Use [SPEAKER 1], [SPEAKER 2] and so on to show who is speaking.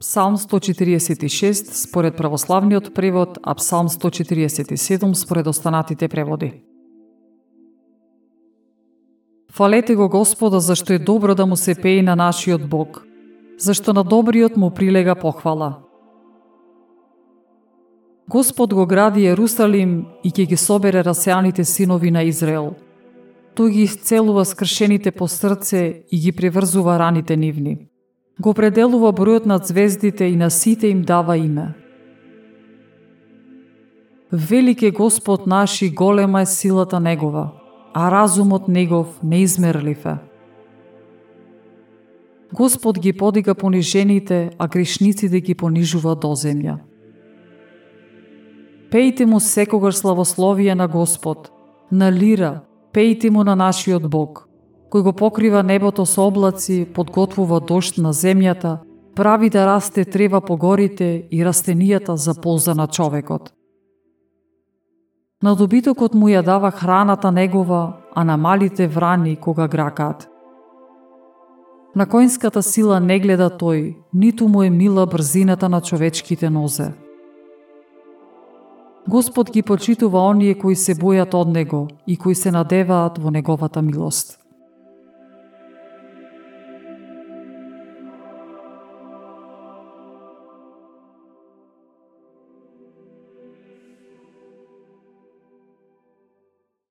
[SPEAKER 1] Псалм 146 според православниот превод, а Псалм 147 според останатите преводи. Фалете го Господа зашто е добро да му се пее на нашиот Бог, зашто на добриот му прилега похвала. Господ го гради Јерусалим и ќе ги собере расеаните синови на Израел. Тој ги исцелува скршените по срце и ги преврзува раните нивни. Го пределува бројот на звездите и на сите им дава име. Велик е Господ наш и голема е силата Негова, а разумот Негов неизмерлив е. Господ ги подига понижените, а грешниците ги понижува до земја. Пејте му секогаш славословие на Господ, на лира, пејте му на нашиот Бог. Кој го покрива небото со облаци, подготвува дошт на земјата, прави да расте трева по горите и растенијата за полза на човекот. На добитокот му ја дава храната негова, а на малите врани кога гракаат. На коинската сила не гледа тој, ниту му е мила брзината на човечките нозе. Господ ги почитува оние кои се бојат од Него и кои се надеваат во Неговата милост.